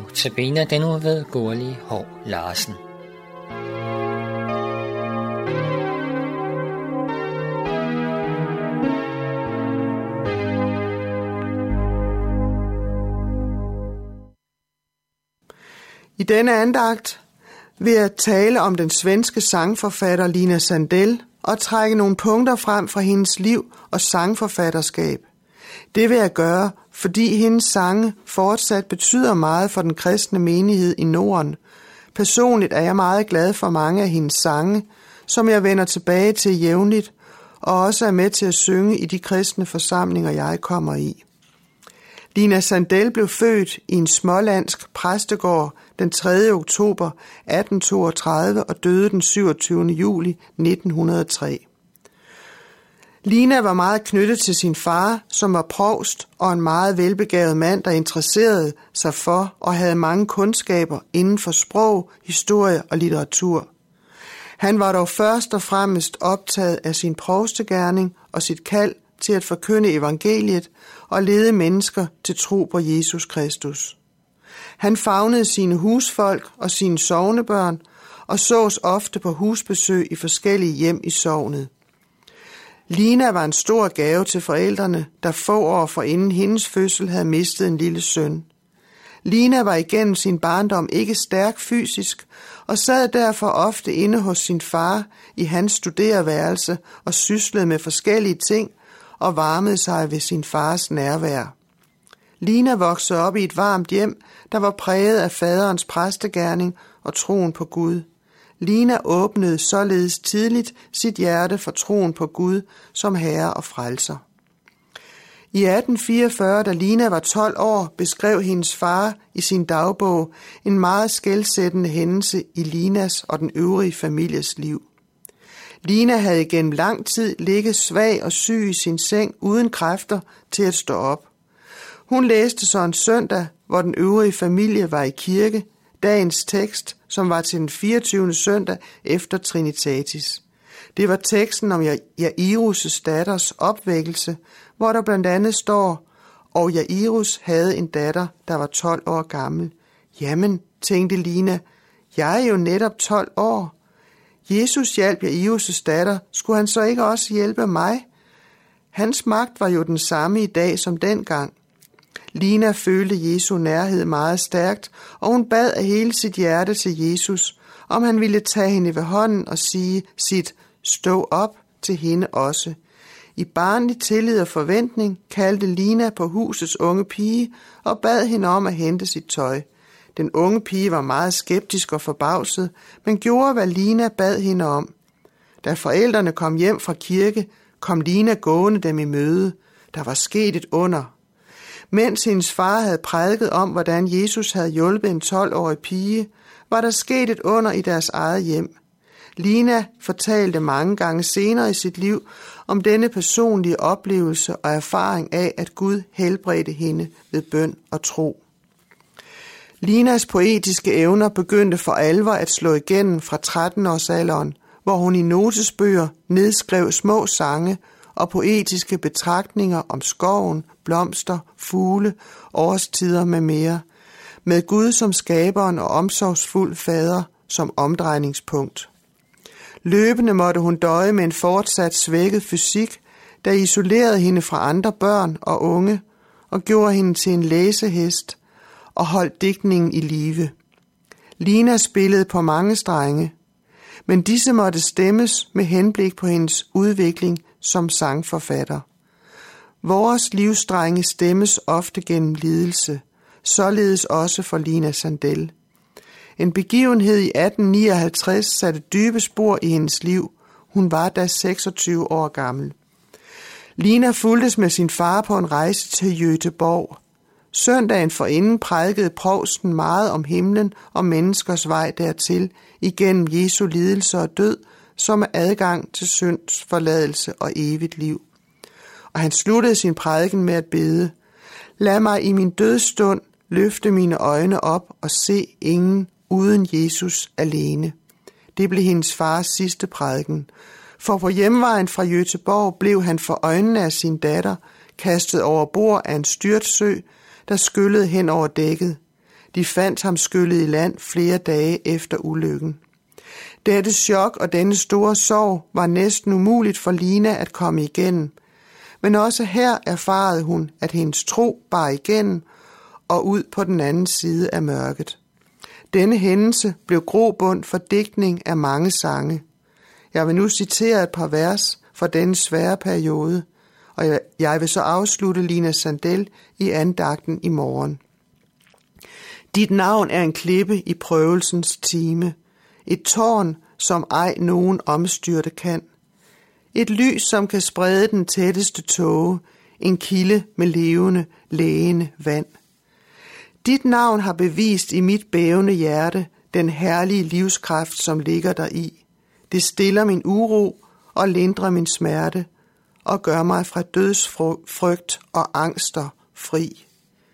Notabene den ved Gurli Hår Larsen. I denne andagt vil jeg tale om den svenske sangforfatter Lina Sandell og trække nogle punkter frem fra hendes liv og sangforfatterskab. Det vil jeg gøre, fordi hendes sange fortsat betyder meget for den kristne menighed i Norden. Personligt er jeg meget glad for mange af hendes sange, som jeg vender tilbage til jævnligt, og også er med til at synge i de kristne forsamlinger, jeg kommer i. Lina Sandel blev født i en smålandsk præstegård den 3. oktober 1832 og døde den 27. juli 1903. Lina var meget knyttet til sin far, som var provst og en meget velbegavet mand, der interesserede sig for og havde mange kundskaber inden for sprog, historie og litteratur. Han var dog først og fremmest optaget af sin provstegærning og sit kald til at forkynde evangeliet og lede mennesker til tro på Jesus Kristus. Han fagnede sine husfolk og sine sovnebørn og sås ofte på husbesøg i forskellige hjem i sovnet. Lina var en stor gave til forældrene, der få år forinden hendes fødsel havde mistet en lille søn. Lina var igennem sin barndom ikke stærk fysisk, og sad derfor ofte inde hos sin far i hans studerværelse og syslede med forskellige ting og varmede sig ved sin fars nærvær. Lina voksede op i et varmt hjem, der var præget af faderens præstegærning og troen på Gud. Lina åbnede således tidligt sit hjerte for troen på Gud som herre og frelser. I 1844, da Lina var 12 år, beskrev hendes far i sin dagbog en meget skældsættende hændelse i Linas og den øvrige families liv. Lina havde gennem lang tid ligget svag og syg i sin seng uden kræfter til at stå op. Hun læste så en søndag, hvor den øvrige familie var i kirke, dagens tekst, som var til den 24. søndag efter Trinitatis. Det var teksten om Jairus' datters opvækkelse, hvor der blandt andet står, og Jairus havde en datter, der var 12 år gammel. Jamen, tænkte Lina, jeg er jo netop 12 år. Jesus hjalp Jairus' datter, skulle han så ikke også hjælpe mig? Hans magt var jo den samme i dag som dengang. Lina følte Jesu nærhed meget stærkt, og hun bad af hele sit hjerte til Jesus, om han ville tage hende ved hånden og sige sit stå op til hende også. I barnlig tillid og forventning kaldte Lina på husets unge pige og bad hende om at hente sit tøj. Den unge pige var meget skeptisk og forbavset, men gjorde, hvad Lina bad hende om. Da forældrene kom hjem fra kirke, kom Lina gående dem i møde. Der var sket et under. Mens hendes far havde prædiket om, hvordan Jesus havde hjulpet en 12-årig pige, var der sket et under i deres eget hjem. Lina fortalte mange gange senere i sit liv om denne personlige oplevelse og erfaring af, at Gud helbredte hende ved bøn og tro. Linas poetiske evner begyndte for alvor at slå igennem fra 13-årsalderen, hvor hun i notesbøger nedskrev små sange og poetiske betragtninger om skoven, blomster, fugle, årstider med mere, med Gud som skaberen og omsorgsfuld fader som omdrejningspunkt. Løbende måtte hun døje med en fortsat svækket fysik, der isolerede hende fra andre børn og unge og gjorde hende til en læsehest og holdt digtningen i live. Lina spillede på mange strenge, men disse måtte stemmes med henblik på hendes udvikling som sangforfatter. Vores livsdrenge stemmes ofte gennem lidelse, således også for Lina Sandel. En begivenhed i 1859 satte dybe spor i hendes liv. Hun var da 26 år gammel. Lina fuldtes med sin far på en rejse til Jøteborg. Søndagen forinden prædikede provsten meget om himlen og menneskers vej dertil igennem Jesu lidelse og død, som er adgang til synds forladelse og evigt liv. Og han sluttede sin prædiken med at bede, Lad mig i min dødstund løfte mine øjne op og se ingen uden Jesus alene. Det blev hendes fars sidste prædiken, for på hjemvejen fra Jøteborg blev han for øjnene af sin datter kastet over bord af en styrt sø, der skyllede hen over dækket. De fandt ham skyllet i land flere dage efter ulykken. Dette chok og denne store sorg var næsten umuligt for Lina at komme igennem. Men også her erfarede hun, at hendes tro bar igennem og ud på den anden side af mørket. Denne hændelse blev grobund for digtning af mange sange. Jeg vil nu citere et par vers fra denne svære periode, og jeg vil så afslutte Lina Sandel i andagten i morgen. Dit navn er en klippe i prøvelsens time, et tårn, som ej nogen omstyrte kan. Et lys, som kan sprede den tætteste tåge, en kilde med levende, lægende vand. Dit navn har bevist i mit bævende hjerte den herlige livskraft, som ligger der i. Det stiller min uro og lindrer min smerte og gør mig fra dødsfrygt og angster fri.